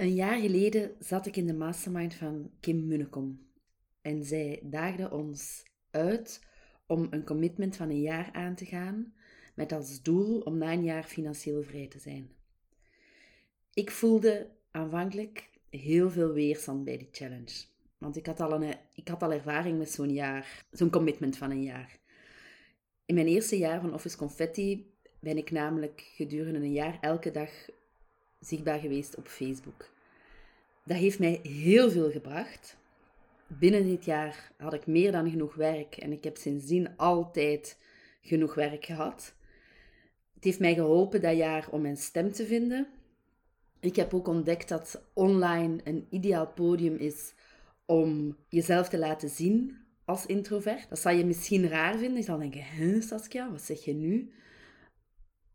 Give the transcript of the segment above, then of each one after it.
Een jaar geleden zat ik in de mastermind van Kim Munnekom. En zij daagde ons uit om een commitment van een jaar aan te gaan, met als doel om na een jaar financieel vrij te zijn. Ik voelde aanvankelijk heel veel weerstand bij die challenge. Want ik had al, een, ik had al ervaring met zo'n jaar, zo'n commitment van een jaar. In mijn eerste jaar van Office Confetti ben ik namelijk gedurende een jaar elke dag zichtbaar geweest op Facebook. Dat heeft mij heel veel gebracht. Binnen dit jaar had ik meer dan genoeg werk en ik heb sindsdien altijd genoeg werk gehad. Het heeft mij geholpen dat jaar om mijn stem te vinden. Ik heb ook ontdekt dat online een ideaal podium is om jezelf te laten zien als introvert. Dat zal je misschien raar vinden. Je zal denken, hè Saskia, wat zeg je nu?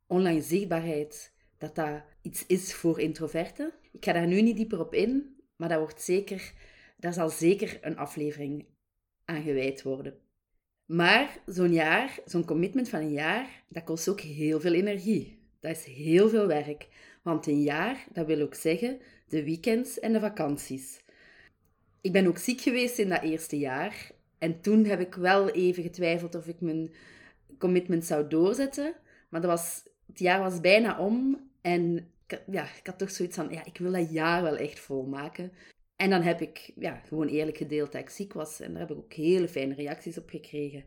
Online zichtbaarheid, dat dat iets is voor introverten. Ik ga daar nu niet dieper op in, maar dat wordt zeker, daar zal zeker een aflevering aan gewijd worden. Maar zo'n jaar, zo'n commitment van een jaar, dat kost ook heel veel energie. Dat is heel veel werk. Want een jaar, dat wil ook zeggen de weekends en de vakanties. Ik ben ook ziek geweest in dat eerste jaar. En toen heb ik wel even getwijfeld of ik mijn commitment zou doorzetten. Maar dat was, het jaar was bijna om. En ja, ik had toch zoiets van, ja, ik wil dat jaar wel echt volmaken. En dan heb ik ja, gewoon eerlijk gedeeld dat ik ziek was. En daar heb ik ook hele fijne reacties op gekregen.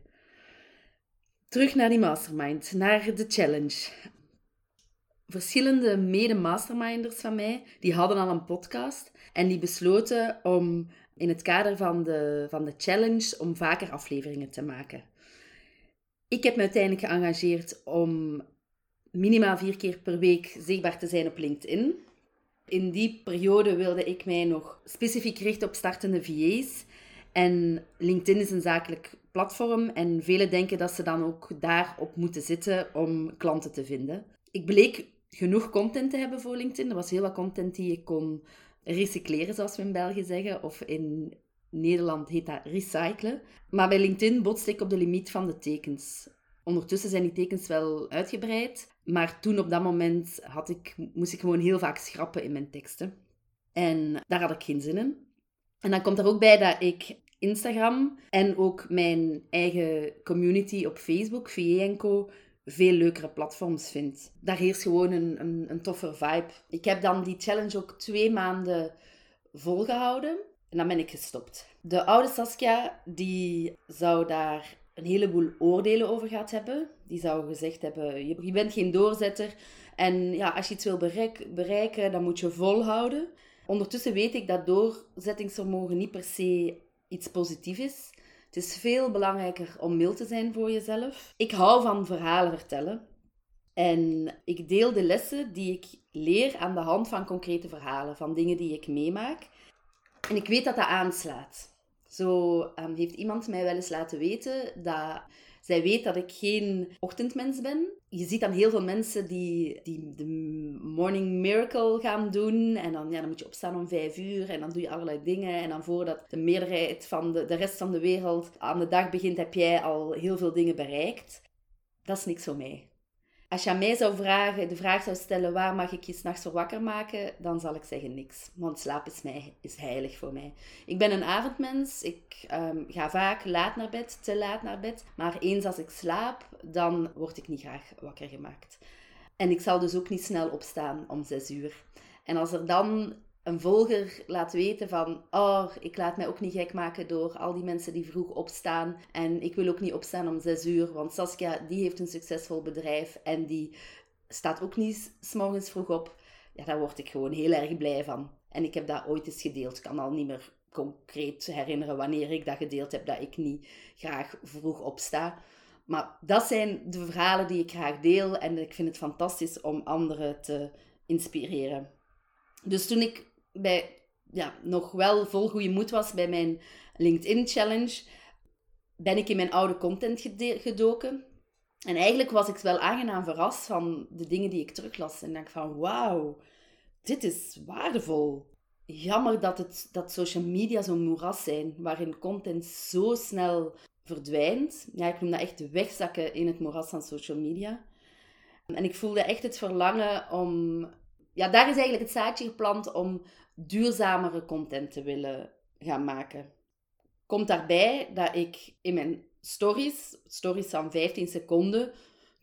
Terug naar die mastermind, naar de challenge. Verschillende mede-masterminders van mij, die hadden al een podcast. En die besloten om in het kader van de, van de challenge om vaker afleveringen te maken. Ik heb me uiteindelijk geëngageerd om minimaal vier keer per week zichtbaar te zijn op LinkedIn. In die periode wilde ik mij nog specifiek richten op startende VA's. En LinkedIn is een zakelijk platform en velen denken dat ze dan ook daarop moeten zitten om klanten te vinden. Ik bleek genoeg content te hebben voor LinkedIn. Er was heel wat content die ik kon recycleren, zoals we in België zeggen. Of in Nederland heet dat recyclen. Maar bij LinkedIn botste ik op de limiet van de tekens. Ondertussen zijn die tekens wel uitgebreid. Maar toen op dat moment had ik, moest ik gewoon heel vaak schrappen in mijn teksten. En daar had ik geen zin in. En dan komt er ook bij dat ik Instagram en ook mijn eigen community op Facebook, VE veel leukere platforms vind. Daar heerst gewoon een, een, een toffe vibe. Ik heb dan die challenge ook twee maanden volgehouden. En dan ben ik gestopt. De oude Saskia, die zou daar een heleboel oordelen over gehad hebben. Die zou gezegd hebben, je, bent geen doorzetter. En ja, als je iets wil bereiken, dan moet je volhouden. Ondertussen weet ik dat doorzettingsvermogen niet per se iets positiefs is. Het is veel belangrijker om mild te zijn voor jezelf. Ik hou van verhalen vertellen. En ik deel de lessen die ik leer aan de hand van concrete verhalen, van dingen die ik meemaak. En ik weet dat dat aanslaat. Zo um, heeft iemand mij wel eens laten weten dat zij weet dat ik geen ochtendmens ben. Je ziet dan heel veel mensen die, die de morning miracle gaan doen. En dan, ja, dan moet je opstaan om vijf uur en dan doe je allerlei dingen. En dan voordat de meerderheid van de, de rest van de wereld aan de dag begint, heb jij al heel veel dingen bereikt. Dat is niks voor mij. Als je aan mij zou vragen, de vraag zou stellen, waar mag ik je s'nachts voor wakker maken? Dan zal ik zeggen niks. Want slaap is, mij, is heilig voor mij. Ik ben een avondmens. Ik ehm, ga vaak laat naar bed, te laat naar bed. Maar eens als ik slaap, dan word ik niet graag wakker gemaakt. En ik zal dus ook niet snel opstaan om zes uur. En als er dan een volger laat weten van, oh, ik laat mij ook niet gek maken door al die mensen die vroeg opstaan. En ik wil ook niet opstaan om zes uur, want Saskia, die heeft een succesvol bedrijf en die staat ook niet s morgens vroeg op. Ja, daar word ik gewoon heel erg blij van. En ik heb dat ooit eens gedeeld. Ik kan al niet meer concreet herinneren wanneer ik dat gedeeld heb, dat ik niet graag vroeg opsta. Maar dat zijn de verhalen die ik graag deel en ik vind het fantastisch om anderen te inspireren. Dus toen ik bij, ja, nog wel vol goede moed was bij mijn LinkedIn challenge, ben ik in mijn oude content gedoken. En eigenlijk was ik wel aangenaam verrast van de dingen die ik teruglas. En denk van, wauw, dit is waardevol. Jammer dat, het, dat social media zo'n moeras zijn, waarin content zo snel verdwijnt. Ja, ik noem dat echt wegzakken in het moeras van social media. En ik voelde echt het verlangen om ja, daar is eigenlijk het zaadje geplant om duurzamere content te willen gaan maken. Komt daarbij dat ik in mijn stories, stories van 15 seconden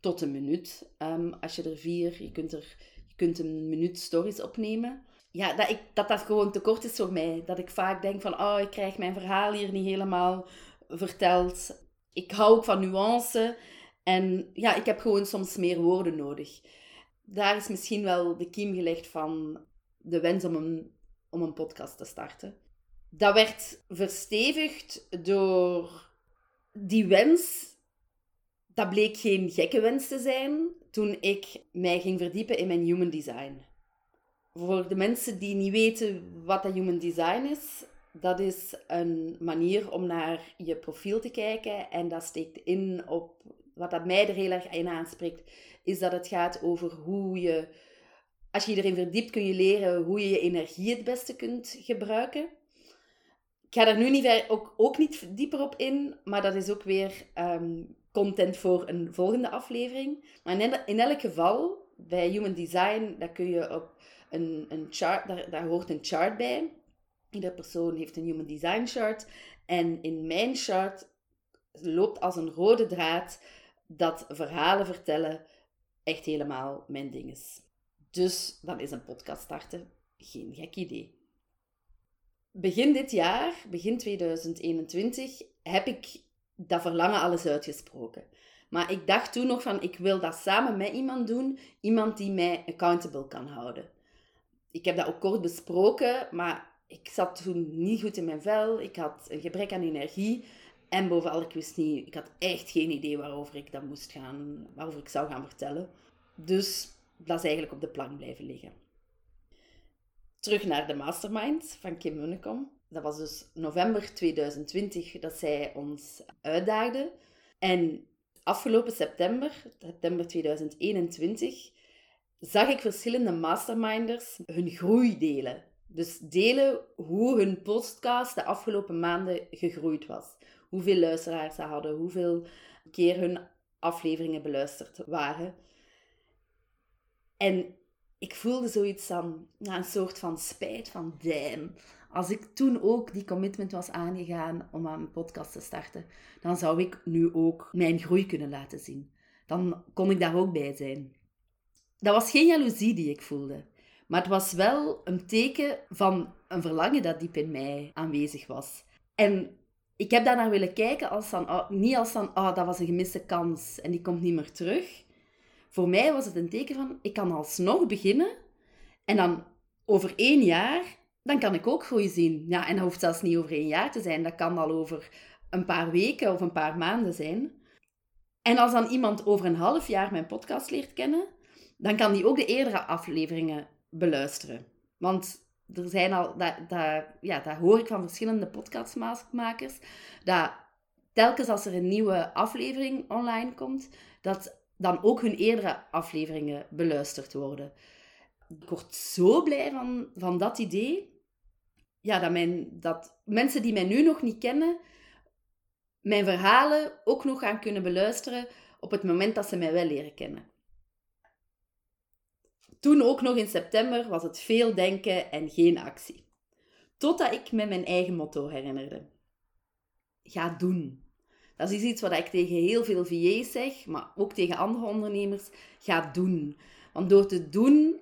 tot een minuut, ehm, als je er vier, je kunt, er, je kunt een minuut stories opnemen. Ja, dat, ik, dat dat gewoon te kort is voor mij. Dat ik vaak denk van, oh, ik krijg mijn verhaal hier niet helemaal verteld. Ik hou ook van nuance. En ja, ik heb gewoon soms meer woorden nodig. Daar is misschien wel de kiem gelegd van de wens om een, om een podcast te starten. Dat werd verstevigd door die wens. Dat bleek geen gekke wens te zijn toen ik mij ging verdiepen in mijn human design. Voor de mensen die niet weten wat dat human design is, dat is een manier om naar je profiel te kijken en dat steekt in op wat dat mij er heel erg in aanspreekt, is dat het gaat over hoe je, als je erin verdiept, kun je leren hoe je je energie het beste kunt gebruiken. Ik ga daar nu niet ook, ook niet dieper op in, maar dat is ook weer ehm, content voor een volgende aflevering. Maar in, elk geval, bij Human Design, daar kun je op een, een chart, daar, daar hoort een chart bij. Iedere persoon heeft een Human Design chart. En in mijn chart loopt als een rode draad dat verhalen vertellen echt helemaal mijn ding is. Dus dan is een podcast starten geen gek idee. Begin dit jaar, begin 2021, heb ik dat verlangen alles uitgesproken. Maar ik dacht toen nog van, ik wil dat samen met iemand doen. Iemand die mij accountable kan houden. Ik heb dat ook kort besproken, maar ik zat toen niet goed in mijn vel. Ik had een gebrek aan energie. En bovenal, ik wist niet, ik had echt geen idee waarover ik dat moest gaan, waarover ik zou gaan vertellen. Dus dat is eigenlijk op de plank blijven liggen. Terug naar de mastermind van Kim Munnekom. Dat was dus november 2020 dat zij ons uitdaagde. En afgelopen september, september 2021, zag ik verschillende masterminders hun groei delen. Dus delen hoe hun podcast de afgelopen maanden gegroeid was hoeveel luisteraars ze hadden, hoeveel keer hun afleveringen beluisterd waren. En ik voelde zoiets van, een soort van spijt van damn. Als ik toen ook die commitment was aangegaan om een podcast te starten, dan zou ik nu ook mijn groei kunnen laten zien. Dan kon ik daar ook bij zijn. Dat was geen jaloezie die ik voelde. Maar het was wel een teken van een verlangen dat diep in mij aanwezig was. En ik heb daarnaar willen kijken als van, oh, niet als van, oh, dat was een gemiste kans en die komt niet meer terug. Voor mij was het een teken van, ik kan alsnog beginnen en dan over één jaar, dan kan ik ook groei zien. Ja, en dat hoeft zelfs niet over één jaar te zijn, dat kan al over een paar weken of een paar maanden zijn. En als dan iemand over een half jaar mijn podcast leert kennen, dan kan die ook de eerdere afleveringen beluisteren. Want er zijn al, dat, dat, ja, dat hoor ik van verschillende podcastmakers, dat telkens als er een nieuwe aflevering online komt, dat dan ook hun eerdere afleveringen beluisterd worden. Ik word zo blij van, van dat idee. Ja, dat, mijn, dat mensen die mij nu nog niet kennen, mijn verhalen ook nog gaan kunnen beluisteren op het moment dat ze mij wel leren kennen. Toen ook nog in september was het veel denken en geen actie. Totdat ik me mijn eigen motto herinnerde. Ga doen. Dat is iets wat ik tegen heel veel VA's zeg, maar ook tegen andere ondernemers. Ga doen. Want door te doen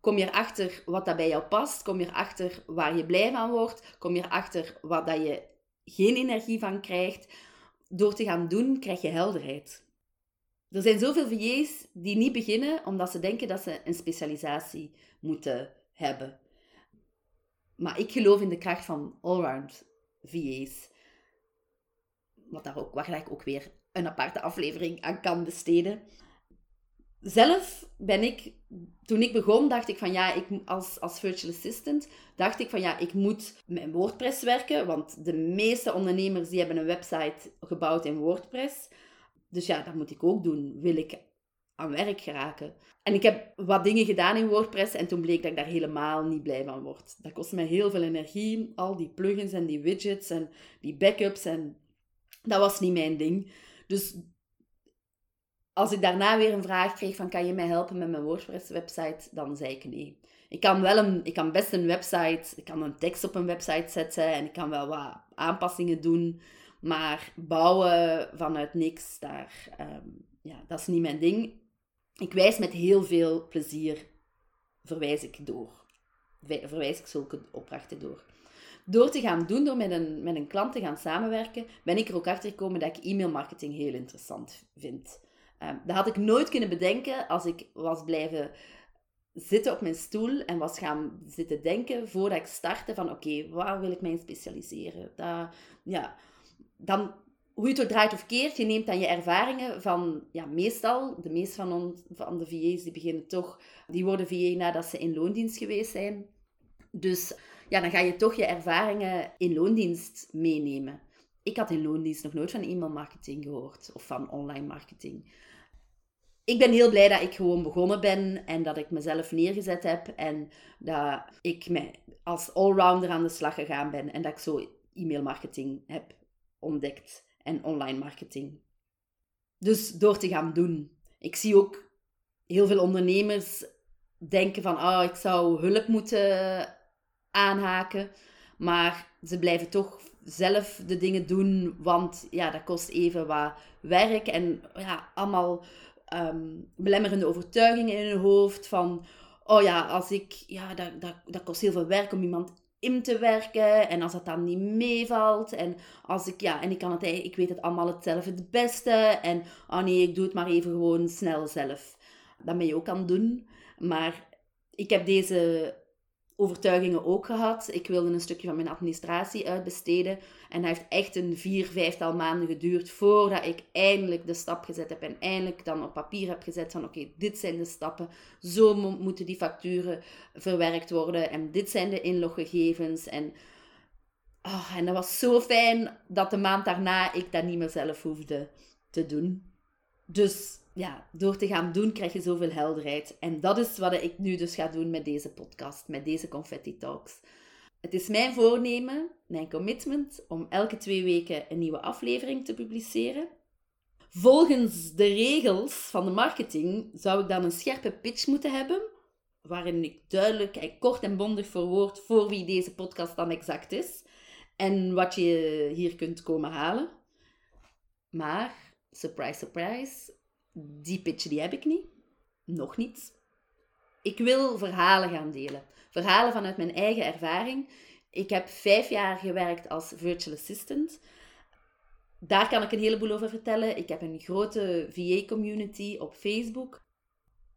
kom je erachter wat dat bij jou past. Kom je erachter waar je blij van wordt. Kom je erachter wat dat je geen energie van krijgt. Door te gaan doen krijg je helderheid. Er zijn zoveel VA's die niet beginnen omdat ze denken dat ze een specialisatie moeten hebben. Maar ik geloof in de kracht van allround VA's. Wat daar ook, waar ik ook weer een aparte aflevering aan kan besteden. Zelf ben ik, toen ik begon, dacht ik van ja, ik, als, als virtual assistant, dacht ik van ja, ik moet met WordPress werken, want de meeste ondernemers die hebben een website gebouwd in WordPress. Dus ja, dat moet ik ook doen. Wil ik aan werk geraken. En ik heb wat dingen gedaan in WordPress en toen bleek dat ik daar helemaal niet blij van word. Dat kost me heel veel energie, al die plugins en die widgets en die backups en dat was niet mijn ding. Dus als ik daarna weer een vraag kreeg van kan je mij helpen met mijn WordPress-website, dan zei ik nee. Ik kan, wel een, ik kan best een website, ik kan een tekst op een website zetten en ik kan wel wat aanpassingen doen. Maar bouwen vanuit niks, daar, ehm, ja, dat is niet mijn ding. Ik wijs met heel veel plezier, verwijs ik door. Verwijs ik zulke opdrachten door. Door te gaan doen, door met een, met een klant te gaan samenwerken, ben ik er ook achter gekomen dat ik e-mailmarketing heel interessant vind. Um, dat had ik nooit kunnen bedenken als ik was blijven zitten op mijn stoel en was gaan zitten denken voordat ik startte van oké, waar wil ik mij specialiseren? Dat, ja, dan, hoe je het ook draait of keert, je neemt dan je ervaringen van, ja, meestal, de meeste van, ons, van de VA's die beginnen toch, die worden VA nadat ze in loondienst geweest zijn. Dus ja, dan ga je toch je ervaringen in loondienst meenemen. Ik had in loondienst nog nooit van e-mail marketing gehoord of van online marketing ik ben heel blij dat ik gewoon begonnen ben en dat ik mezelf neergezet heb en dat ik me als allrounder aan de slag gegaan ben en dat ik zo e-mailmarketing heb ontdekt en online marketing. Dus door te gaan doen. Ik zie ook heel veel ondernemers denken van, ah, ik zou hulp moeten aanhaken, maar ze blijven toch zelf de dingen doen, want ja, dat kost even wat werk en ja, allemaal um, belemmerende overtuigingen in hun hoofd van, oh ja, als ik, ja, dat, dat, dat kost heel veel werk om iemand in te werken en als dat dan niet meevalt en als ik, ja, en ik kan het, ik weet het allemaal hetzelfde het beste en, oh nee, ik doe het maar even gewoon snel zelf. Dat ben je ook aan doen, maar ik heb deze overtuigingen ook gehad. Ik wilde een stukje van mijn administratie uitbesteden. En dat heeft echt een vier, vijftal maanden geduurd voordat ik eindelijk de stap gezet heb. En eindelijk dan op papier heb gezet van oké, dit zijn de stappen. Zo moeten die facturen verwerkt worden. En dit zijn de inloggegevens. En, oh, en dat was zo fijn dat de maand daarna ik dat niet meer zelf hoefde te doen. Dus ja, door te gaan doen krijg je zoveel helderheid. En dat is wat ik nu dus ga doen met deze podcast, met deze Confetti Talks. Het is mijn voornemen, mijn commitment, om elke twee weken een nieuwe aflevering te publiceren. Volgens de regels van de marketing zou ik dan een scherpe pitch moeten hebben, waarin ik duidelijk en kort en bondig verwoord voor wie deze podcast dan exact is en wat je hier kunt komen halen. Maar, surprise, surprise, die pitch die heb ik niet. Nog niet. Ik wil verhalen gaan delen. Verhalen vanuit mijn eigen ervaring. Ik heb vijf jaar gewerkt als virtual assistant. Daar kan ik een heleboel over vertellen. Ik heb een grote VA-community op Facebook.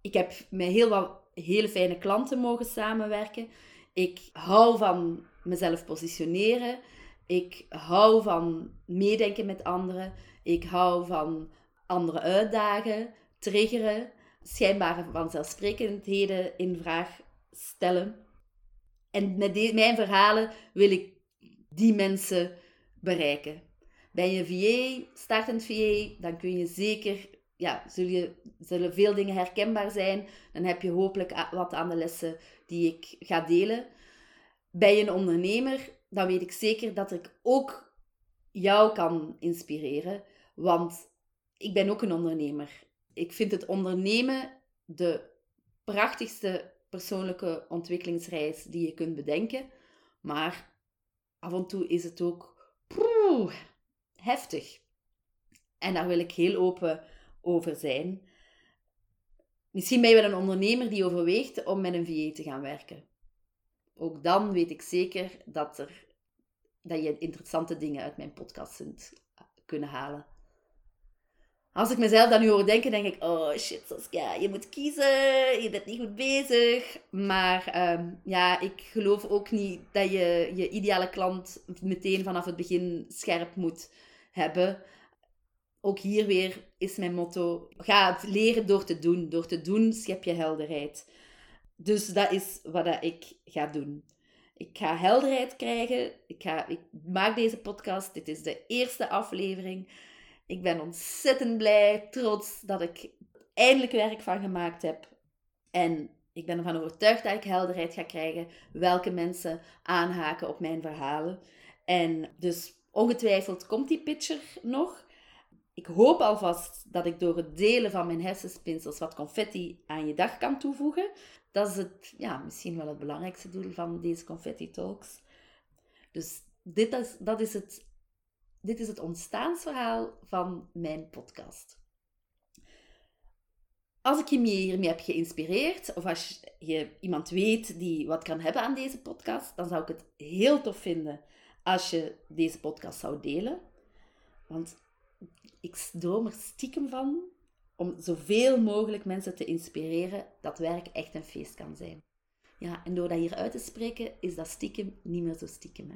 Ik heb met heel wat hele fijne klanten mogen samenwerken. Ik hou van mezelf positioneren. Ik hou van meedenken met anderen. Ik hou van anderen uitdagen, triggeren, schijnbare vanzelfsprekendheden in vraag stellen. En met mijn verhalen wil ik die mensen bereiken. Ben je VA, startend VA, dan kun je zeker, ja, zullen, je, zullen veel dingen herkenbaar zijn. Dan heb je hopelijk wat aan de lessen die ik ga delen. Ben je een ondernemer, dan weet ik zeker dat ik ook jou kan inspireren. Want ik ben ook een ondernemer. Ik vind het ondernemen de prachtigste persoonlijke ontwikkelingsreis die je kunt bedenken. Maar af en toe is het ook heftig. En daar wil ik heel open over zijn. Misschien ben je wel een ondernemer die overweegt om met een VA te gaan werken. Ook dan weet ik zeker dat, er, dat je interessante dingen uit mijn podcast kunt halen. Als ik mezelf dan nu hoor denken, denk ik, oh shit Saskia, je moet kiezen, je bent niet goed bezig. Maar ehm, ja, ik geloof ook niet dat je je ideale klant meteen vanaf het begin scherp moet hebben. Ook hier weer is mijn motto, ga het leren door te doen. Door te doen schep je helderheid. Dus dat is wat ik ga doen. Ik ga helderheid krijgen. Ik, ga, ik maak deze podcast. Dit is de eerste aflevering. Ik ben ontzettend blij, trots dat ik eindelijk werk van gemaakt heb. En ik ben ervan overtuigd dat ik helderheid ga krijgen welke mensen aanhaken op mijn verhalen. En dus ongetwijfeld komt die pitcher nog. ik hoop alvast dat ik door het delen van mijn hersenspinsels wat confetti aan je dag kan toevoegen. Dat is het, ja, misschien wel het belangrijkste doel van deze Confetti Talks. Dus dit is, dat is het, dit is het ontstaansverhaal van mijn podcast. Als ik je hiermee heb geïnspireerd, of als je iemand weet die wat kan hebben aan deze podcast, dan zou ik het heel tof vinden als je deze podcast zou delen. Want ik droom er stiekem van om zoveel mogelijk mensen te inspireren dat werk echt een feest kan zijn. Ja, en door dat hier uit te spreken, is dat stiekem niet meer zo stiekem. Hè?